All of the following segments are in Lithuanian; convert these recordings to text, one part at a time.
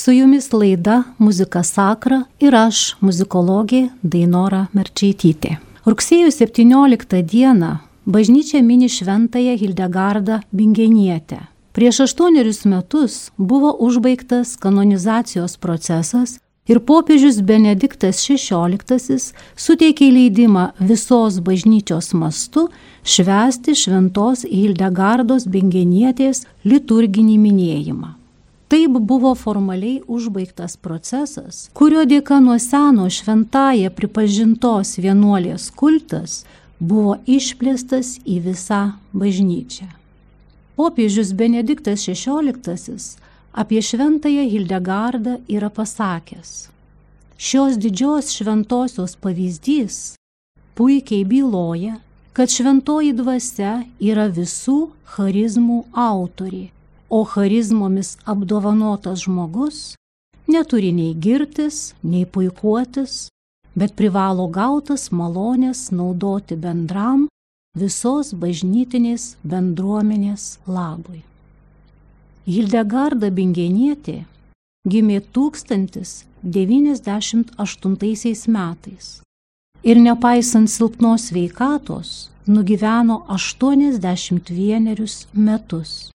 Su jumis laida Muzika Sakra ir aš, muzikologė Dainora Merčaitytė. Rugsėjo 17 dieną bažnyčia mini šventąją Hildegardą Bingenietę. Prieš aštuonerius metus buvo užbaigtas kanonizacijos procesas ir popiežius Benediktas XVI suteikė leidimą visos bažnyčios mastu švęsti šventos Hildegardos Bingenietės liturginį minėjimą. Taip buvo formaliai užbaigtas procesas, kurio dėka nuo seno šventąją pripažintos vienuolės kultas buvo išplėstas į visą bažnyčią. Popiežius Benediktas XVI apie šventąją Hildegardą yra pasakęs. Šios didžios šventosios pavyzdys puikiai byloja, kad šventoji dvasia yra visų charizmų autorė o charizmomis apdovanotas žmogus neturi nei girtis, nei puikuotis, bet privalo gautas malonės naudoti bendram visos bažnytinės bendruomenės labui. Hildegarda Bingenietė gimė 1098 metais ir nepaisant silpnos veikatos nugyveno 81 metus.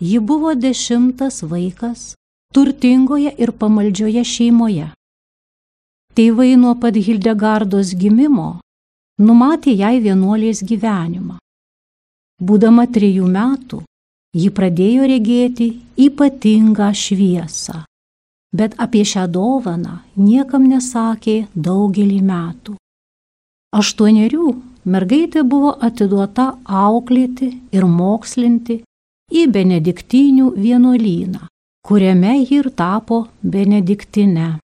Ji buvo dešimtas vaikas turtingoje ir pamaldžioje šeimoje. Tėvai nuo pat Hildegardos gimimo numatė jai vienuolės gyvenimą. Būdama trijų metų, ji pradėjo regėti ypatingą šviesą, bet apie šią dovaną niekam nesakė daugelį metų. Aštuonerių mergaitė buvo atiduota auklėti ir mokslinti į benediktinių vienuolyną, kuriame ji ir tapo benediktine.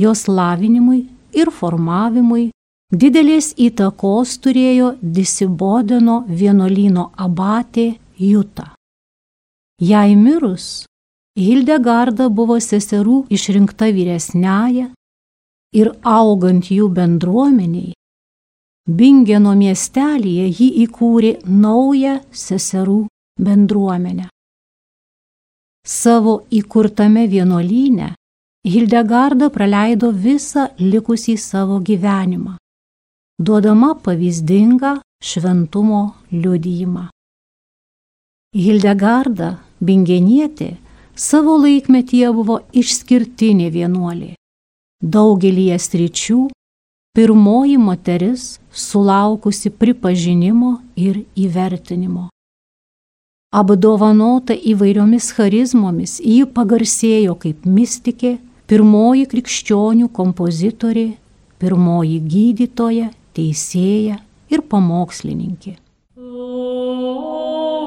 Jos lavinimui ir formavimui didelės įtakos turėjo Disibodeno vienuolyno abatė Juta. Jai mirus, Hildegarda buvo seserų išrinkta vyresnėje ir augant jų bendruomeniai, Bingeno miestelėje ji įkūrė naują seserų bendruomenę. Savo įkurtame vienuolyne Hildegarda praleido visą likusį savo gyvenimą, duodama pavyzdingą šventumo liudijimą. Hildegarda Bingenietė savo laikmetyje buvo išskirtinė vienuolė. Daugelį sričių pirmoji moteris sulaukusi pripažinimo ir įvertinimo. Apdovanota įvairiomis charizmomis, ji pagarsėjo kaip mystikė, pirmoji krikščionių kompozitorė, pirmoji gydytoja, teisėja ir pamokslininkė. Os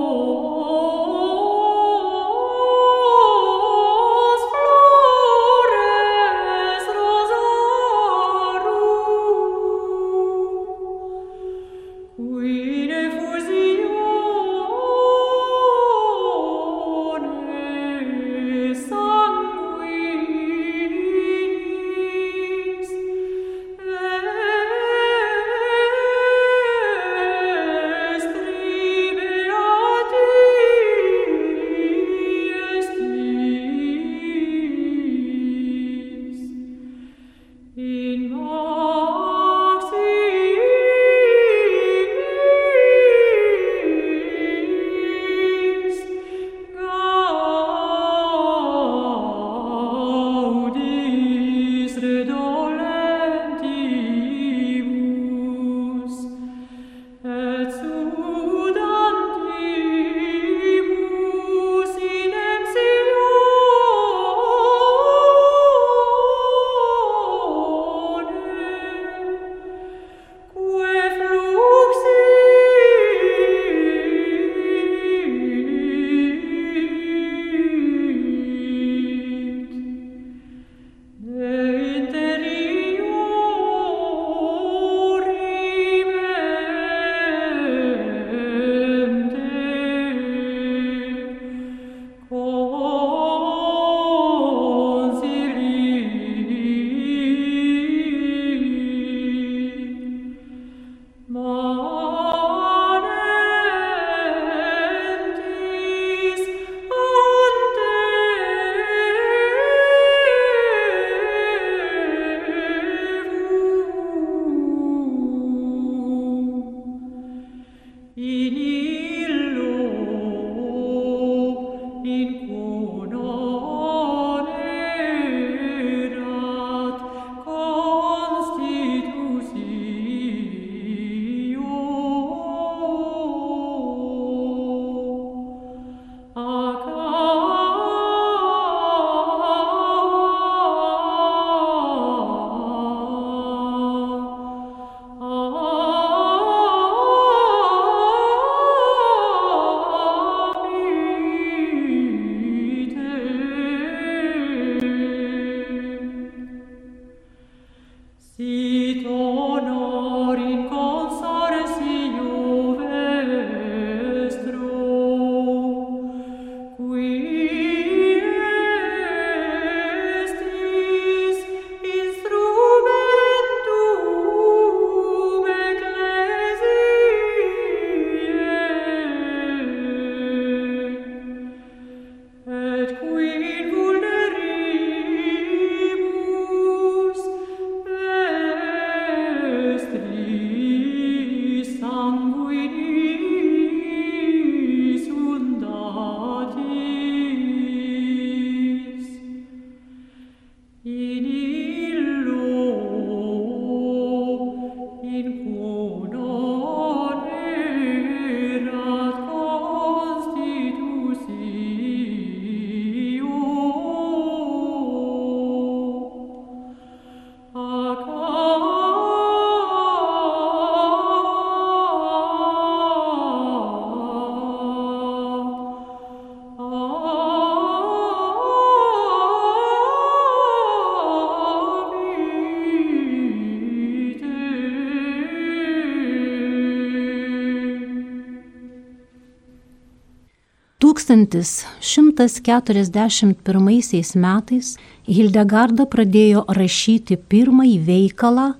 1141 metais Hildegarda pradėjo rašyti pirmąjį veikalą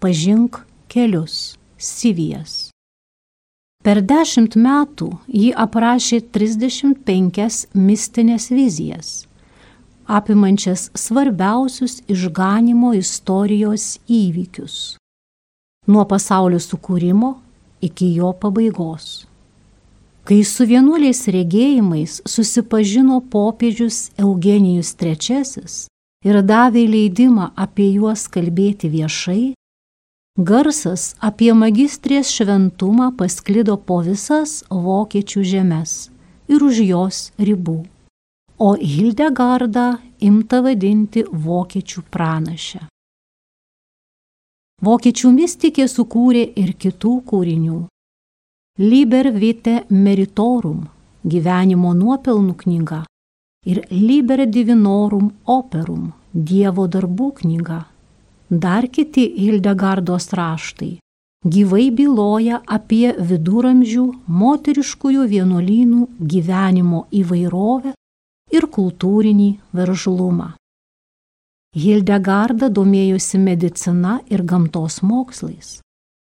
Pažink kelius - Sivijas. Per dešimt metų ji aprašė 35 mistinės vizijas, apimančias svarbiausius išganimo istorijos įvykius - nuo pasaulio sukūrimo iki jo pabaigos. Kai su vienuoliais regėjimais susipažino popiežius Eugenijus III ir davė leidimą apie juos kalbėti viešai, garsas apie magistrės šventumą pasklido po visas vokiečių žemės ir už jos ribų, o Hildegardą imta vadinti vokiečių pranašę. Vokiečių mystikė sukūrė ir kitų kūrinių Liber vite meritorum gyvenimo nuopelnų knyga ir Liber divinorum operum Dievo darbų knyga. Dar kiti Hildegardos raštai gyvai byloja apie viduramžių moteriškųjų vienuolynų gyvenimo įvairovę ir kultūrinį veržlumą. Hildegarda domėjosi medicina ir gamtos mokslais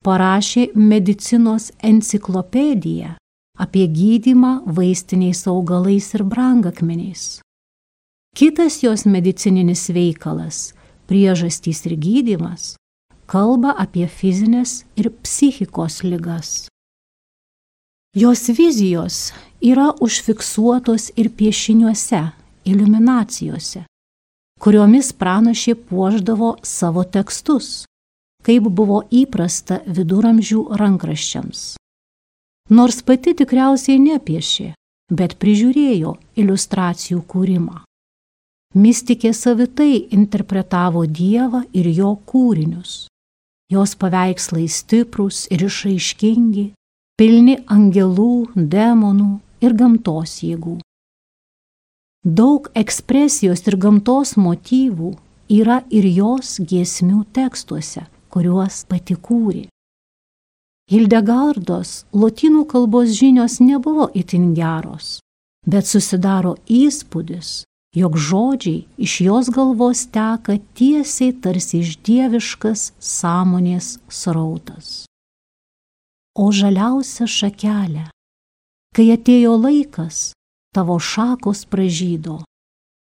parašė medicinos enciklopediją apie gydimą vaistiniais augalais ir brangakmeniais. Kitas jos medicininis veikalas - priežastys ir gydimas - kalba apie fizinės ir psichikos ligas. Jos vizijos yra užfiksuotos ir piešiniuose, iliuminacijose, kuriomis pranašė puoždavo savo tekstus kaip buvo įprasta viduramžių rankraščiams. Nors pati tikriausiai nepiešė, bet prižiūrėjo iliustracijų kūrimą. Mistikė savitai interpretavo Dievą ir jo kūrinius. Jos paveikslai stiprus ir išaiškingi, pilni angelų, demonų ir gamtos jėgų. Daug ekspresijos ir gamtos motyvų yra ir jos giesmių tekstuose kuriuos pati kūrė. Hildegardos lotynų kalbos žinios nebuvo itin geros, bet susidaro įspūdis, jog žodžiai iš jos galvos teka tiesiai tarsi iš dieviškas sąmonės srautas. O žaliausia šakelė, kai atėjo laikas, tavo šakos pražydo,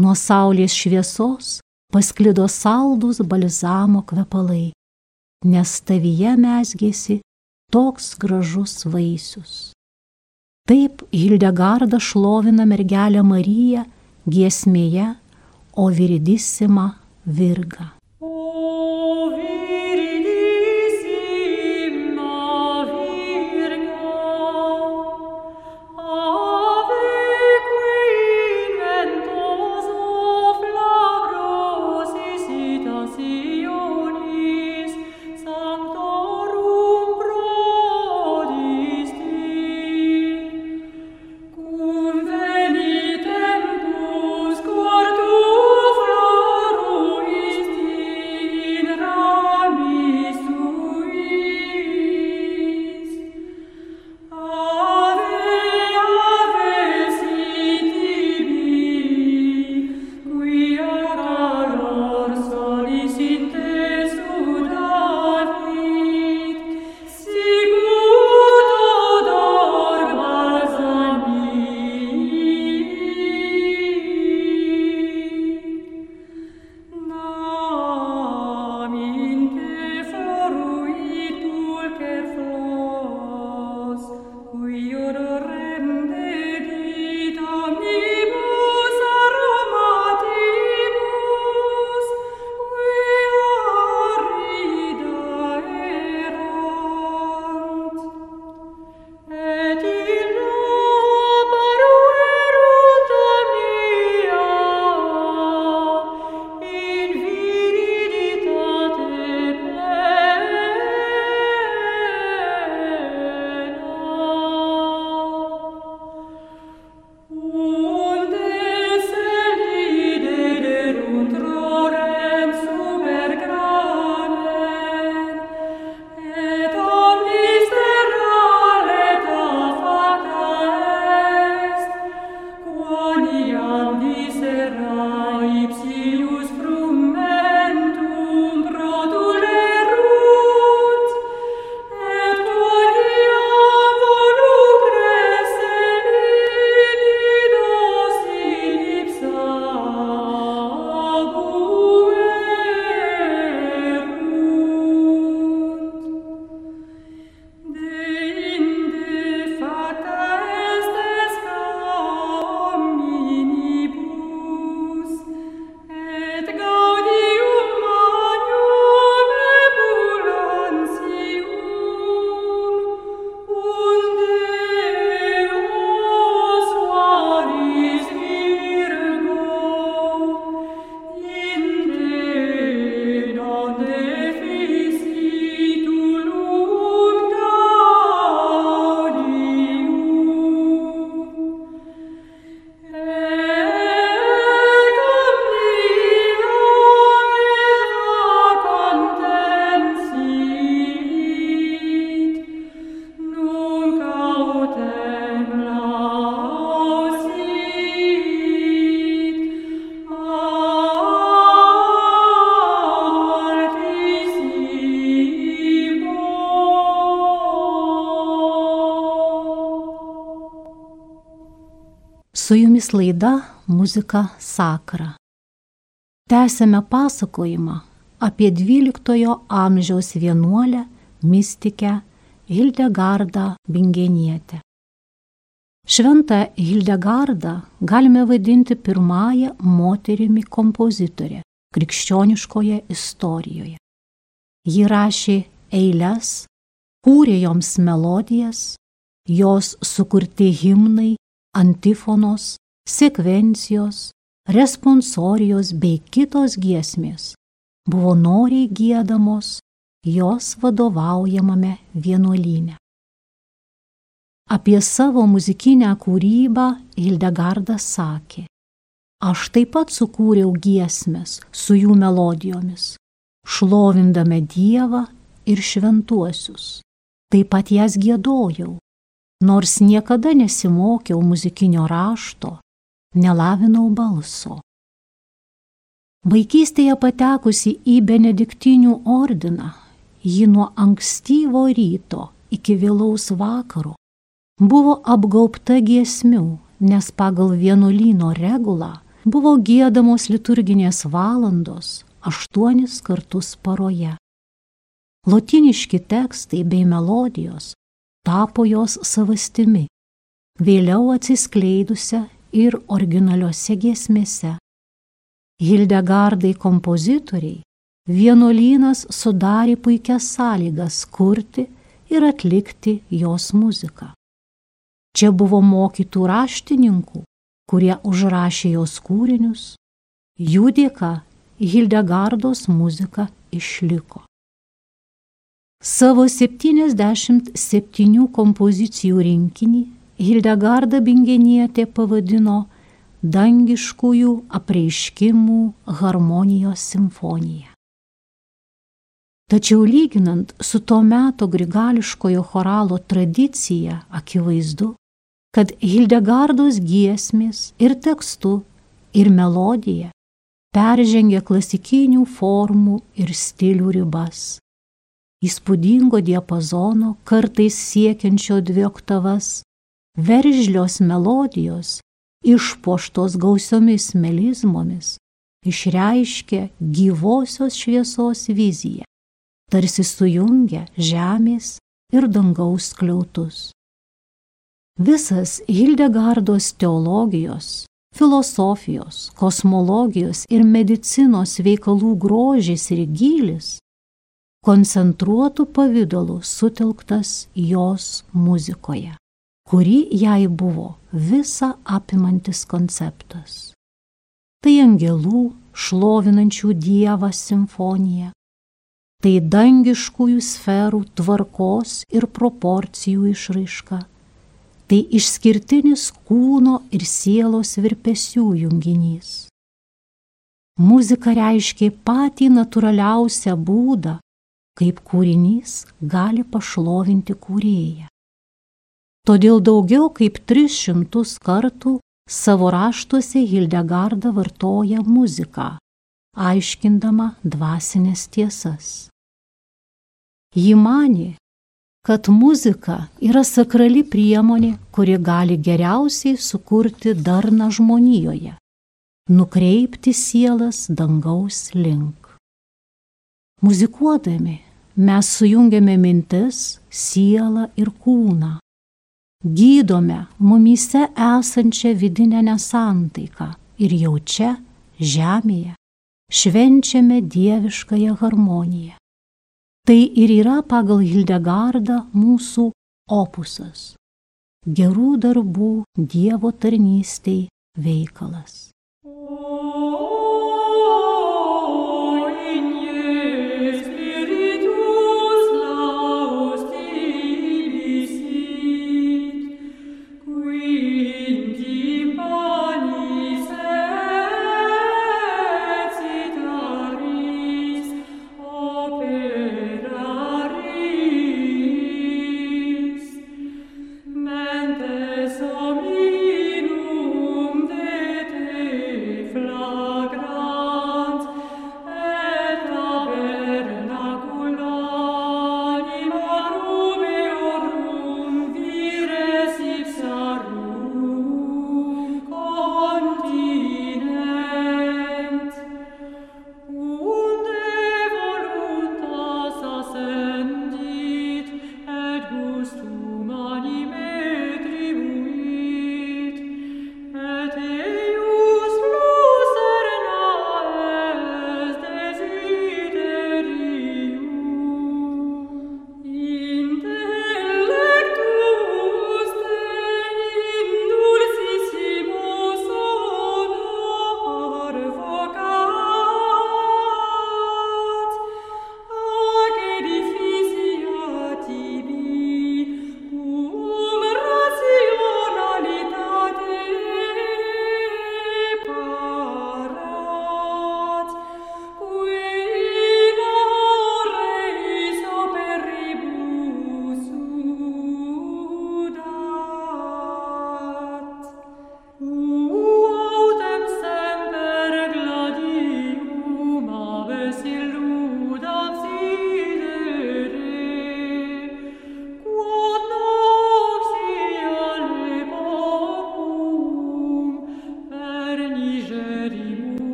nuo saulės šviesos pasklido saldus balzamo kvepalai nes tavyje mesgėsi toks gražus vaisius. Taip Hildegarda šlovina mergelę Mariją giesmėje, o viridisima virga. O viridissima jumis laida Muzika Sakra. Tęsėme pasakojimą apie 12 amžiaus vienuolę mystikę Hildegardą Bingenietę. Šventą Hildegardą galime vadinti pirmąją moterimi kompozitorę krikščioniškoje istorijoje. Ji rašė eiles, kūrė joms melodijas, jos sukurti himnai, antifonos, sekvencijos, responsorijos bei kitos giesmės buvo noriai gėdamos jos vadovaujamame vienuolyne. Apie savo muzikinę kūrybą Hildegardas sakė, aš taip pat sukūriau giesmės su jų melodijomis, šlovindame Dievą ir šventuosius. Taip pat jas gėdojau, nors niekada nesimokiau muzikinio rašto, nelavinau balso. Vaikystėje patekusi į benediktinių ordiną, ji nuo ankstyvo ryto iki vėlaus vakaro buvo apgaubta giesmių, nes pagal vienuolyno regulą buvo gėdamos liturginės valandos aštuonis kartus paroje. Lotiniški tekstai bei melodijos tapo jos savastimi, vėliau atsiskleidusią ir originaliuose giesmėse. Hildegardai kompozitoriai vienuolynas sudarė puikias sąlygas kurti ir atlikti jos muziką. Čia buvo mokytų raštininkų, kurie užrašė jos kūrinius, jų dėka Hildegardos muzika išliko. Savo 77 kompozicijų rinkinį Hildegarda Bingenietė pavadino dangiškųjų apreiškimų harmonijos simfonija. Tačiau lyginant su to meto grigališkojo choralo tradicija, akivaizdu, kad Hildegardos giesmės ir tekstu, ir melodija peržengia klasikinių formų ir stilių ribas. Įspūdingo diapazono, kartais siekiančio dvi oktavas, veržlios melodijos, išpoštos gausiomis melizmomis, išreiškia gyvosios šviesos viziją, tarsi sujungia žemės ir dangaus kliautus. Visas Hildegardos teologijos, filosofijos, kosmologijos ir medicinos veikalų grožis ir gylis koncentruotų pavydalų sutelktas jos muzikoje kuri jai buvo visa apimantis konceptas. Tai angelų šlovinančių Dievą simfonija, tai dangiškųjų sferų tvarkos ir proporcijų išraiška, tai išskirtinis kūno ir sielos virpesių junginys. Muzika reiškia patį natūraliausią būdą, kaip kūrinys gali pašlovinti kūrėją. Todėl daugiau kaip 300 kartų savo raštuose Hildegarda vartoja muziką, aiškindama dvasinės tiesas. Ji mani, kad muzika yra sakrali priemonė, kuri gali geriausiai sukurti darną žmonijoje, nukreipti sielas dangaus link. Muzikuodami mes sujungiame mintis, sielą ir kūną gydome mumyse esančią vidinę nesantaiką ir jau čia, žemėje, švenčiame dieviškąją harmoniją. Tai ir yra pagal Hildegardą mūsų opusas - gerų darbų Dievo tarnystei veikalas.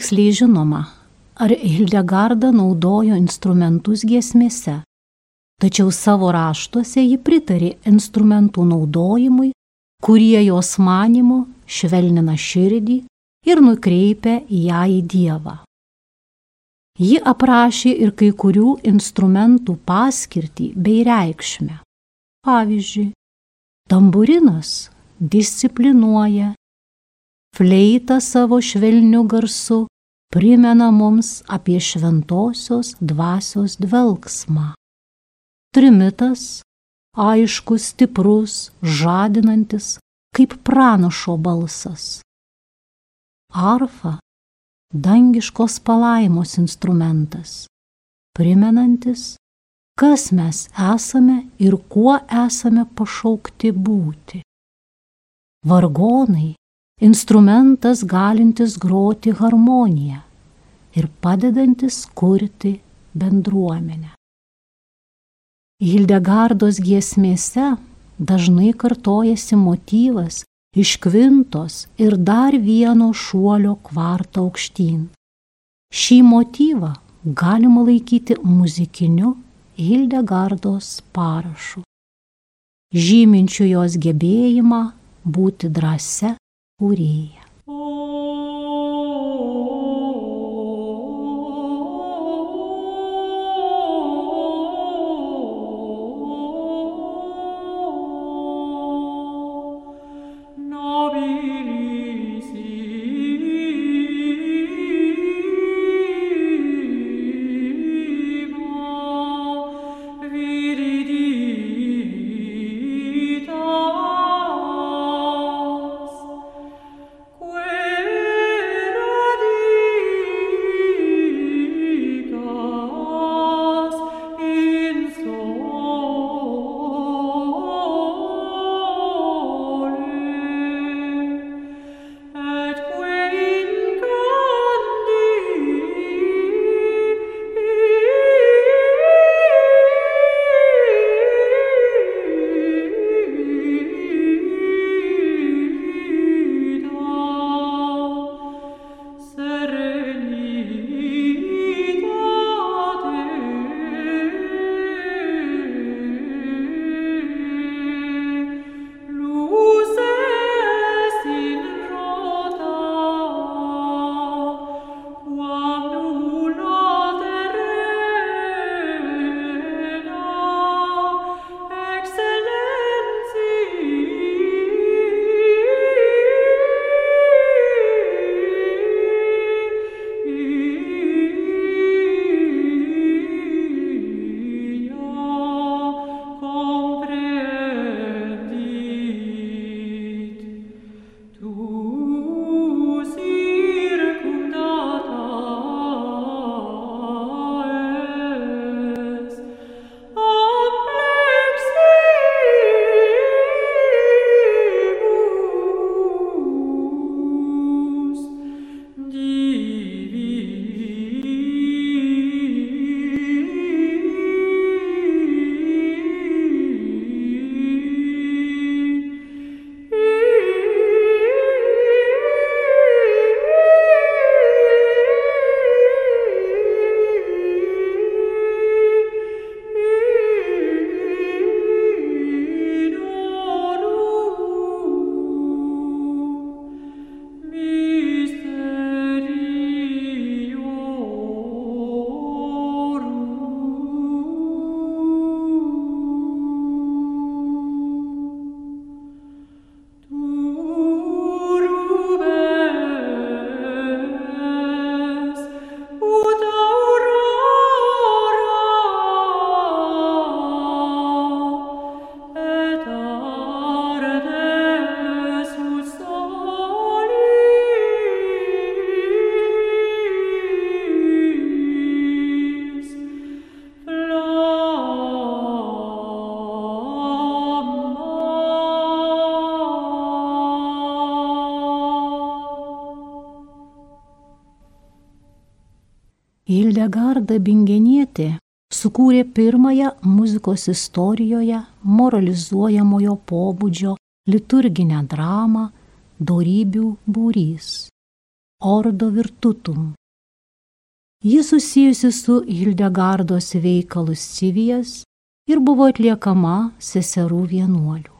Tiksliai žinoma, ar Hildegarda naudojo instrumentus giesmėse, tačiau savo raštuose ji pritarė instrumentų naudojimui, kurie jos manimu švelnina širdį ir nukreipia ją į Dievą. Ji aprašė ir kai kurių instrumentų paskirtį bei reikšmę. Pavyzdžiui, tamburinas disciplinuoja, fleita savo švelniu garsu primena mums apie šventosios dvasios dvelgsmą. Trimitas aiškus, stiprus, žadinantis, kaip pranašo balsas. Arfa dangiškos palaimos instrumentas, primenantis, kas mes esame ir kuo esame pašaukti būti. Vargonai instrumentas galintis groti harmoniją ir padedantis kurti bendruomenę. Hildegardos giesmėse dažnai kartojasi motyvas iš kvintos ir dar vieno šuolio kvartą aukštyn. Šį motyvą galima laikyti muzikiniu Hildegardos parašu, žyminčiu jos gebėjimą būti drąsia ureia. Hildegarda Bingenietė sukūrė pirmąją muzikos istorijoje moralizuojamojo pobūdžio liturginę dramą Dorybių būrys. ordo virtutum. Ji susijusi su Hildegardos veikalus Civijas ir buvo atliekama seserų vienuolių.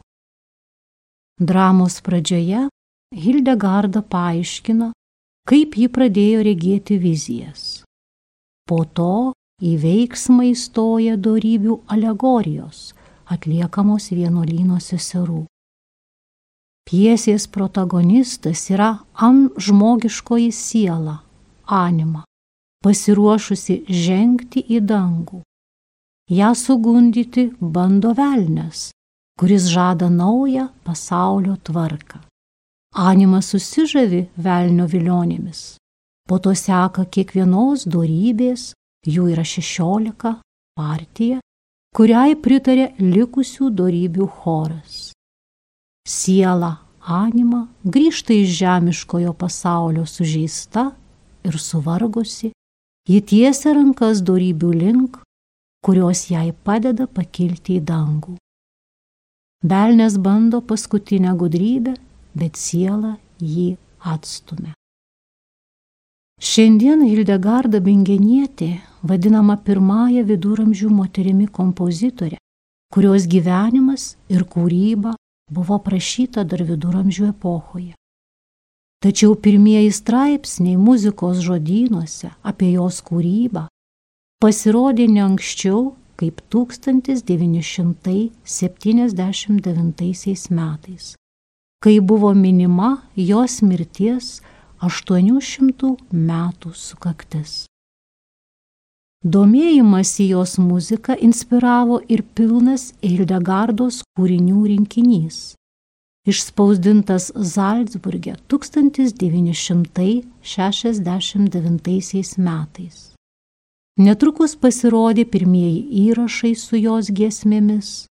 Dramos pradžioje Hildegarda paaiškina, kaip ji pradėjo regėti vizijas. Po to į veiksmą įstoja darybių alegorijos, atliekamos vienuolyno seserų. Piesės protagonistas yra am žmogiškoji siela, anima, pasiruošusi žengti į dangų. Ja sugundyti bando velnes, kuris žada naują pasaulio tvarką. Anima susižavi velnio vilionėmis. Po to seka kiekvienos dorybės, jų yra šešiolika, partija, kuriai pritarė likusių dorybių choras. Siela anima grįžta iš žemiškojo pasaulio sužeista ir suvargusi, ji tiesia rankas dorybių link, kurios jai padeda pakilti į dangų. Belnes bando paskutinę gudrybę, bet siela jį atstumia. Šiandien Hildegarda Bingenietė vadinama pirmąją viduramžių moterimi kompozitorė, kurios gyvenimas ir kūryba buvo prašyta dar viduramžių epochoje. Tačiau pirmieji straipsniai muzikos žodynuose apie jos kūrybą pasirodė ne anksčiau kaip 1979 metais, kai buvo minima jos mirties 800 metų sukaktis. Domėjimas į jos muziką inspiravo ir pilnas Hildegardos kūrinių rinkinys, išspausdintas Salzburgė 1969 metais. Netrukus pasirodė pirmieji įrašai su jos giesmėmis,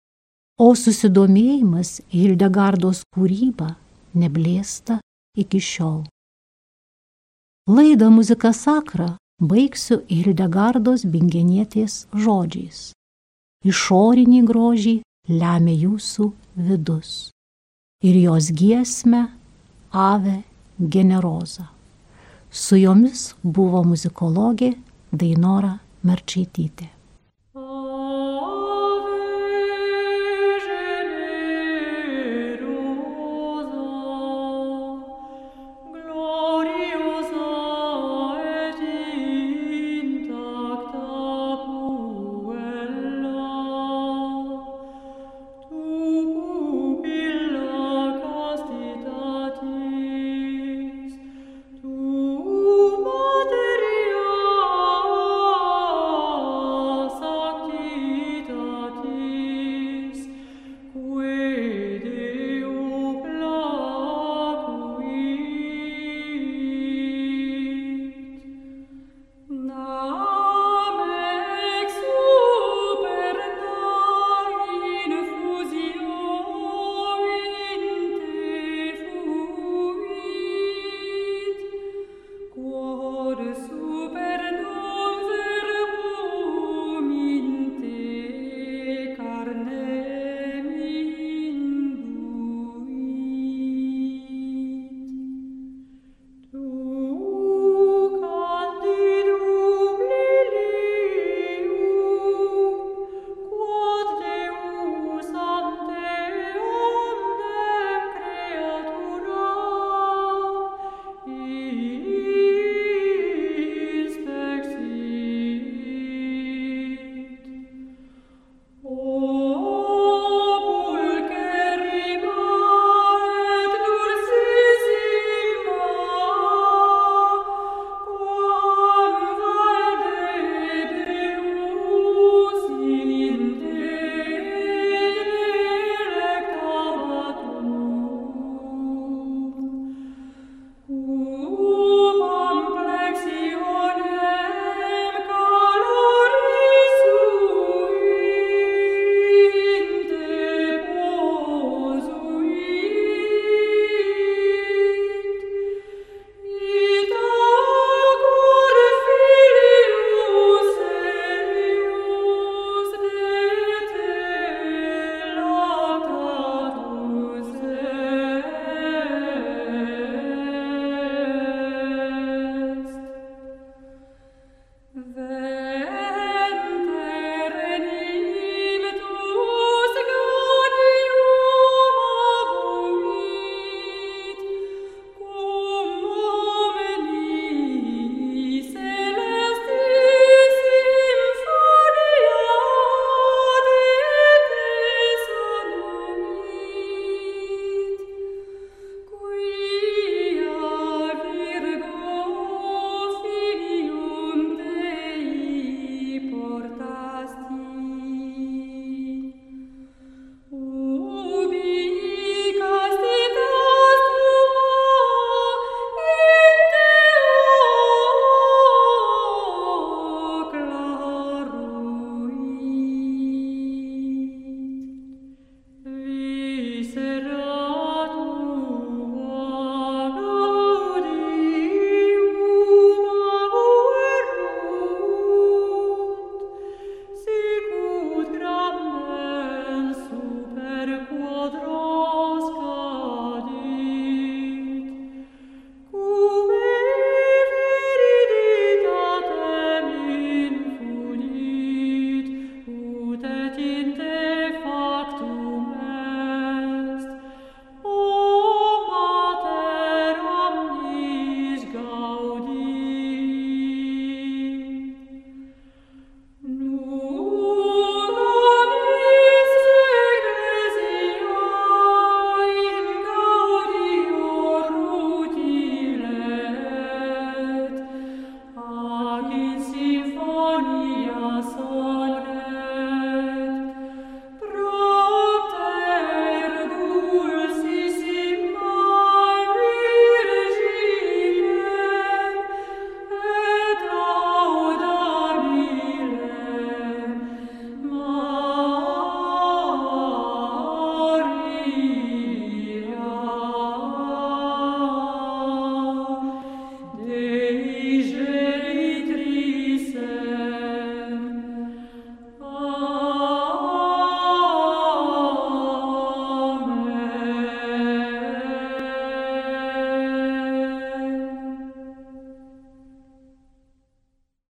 o susidomėjimas Hildegardos kūryba neblėsta iki šiol. Laidą muzika sakra baigsiu Hildegardos bingenietės žodžiais. Išorinį grožį lemia jūsų vidus. Ir jos giesmę Ave generoza. Su jomis buvo muzikologė Dainora Merčaitytė.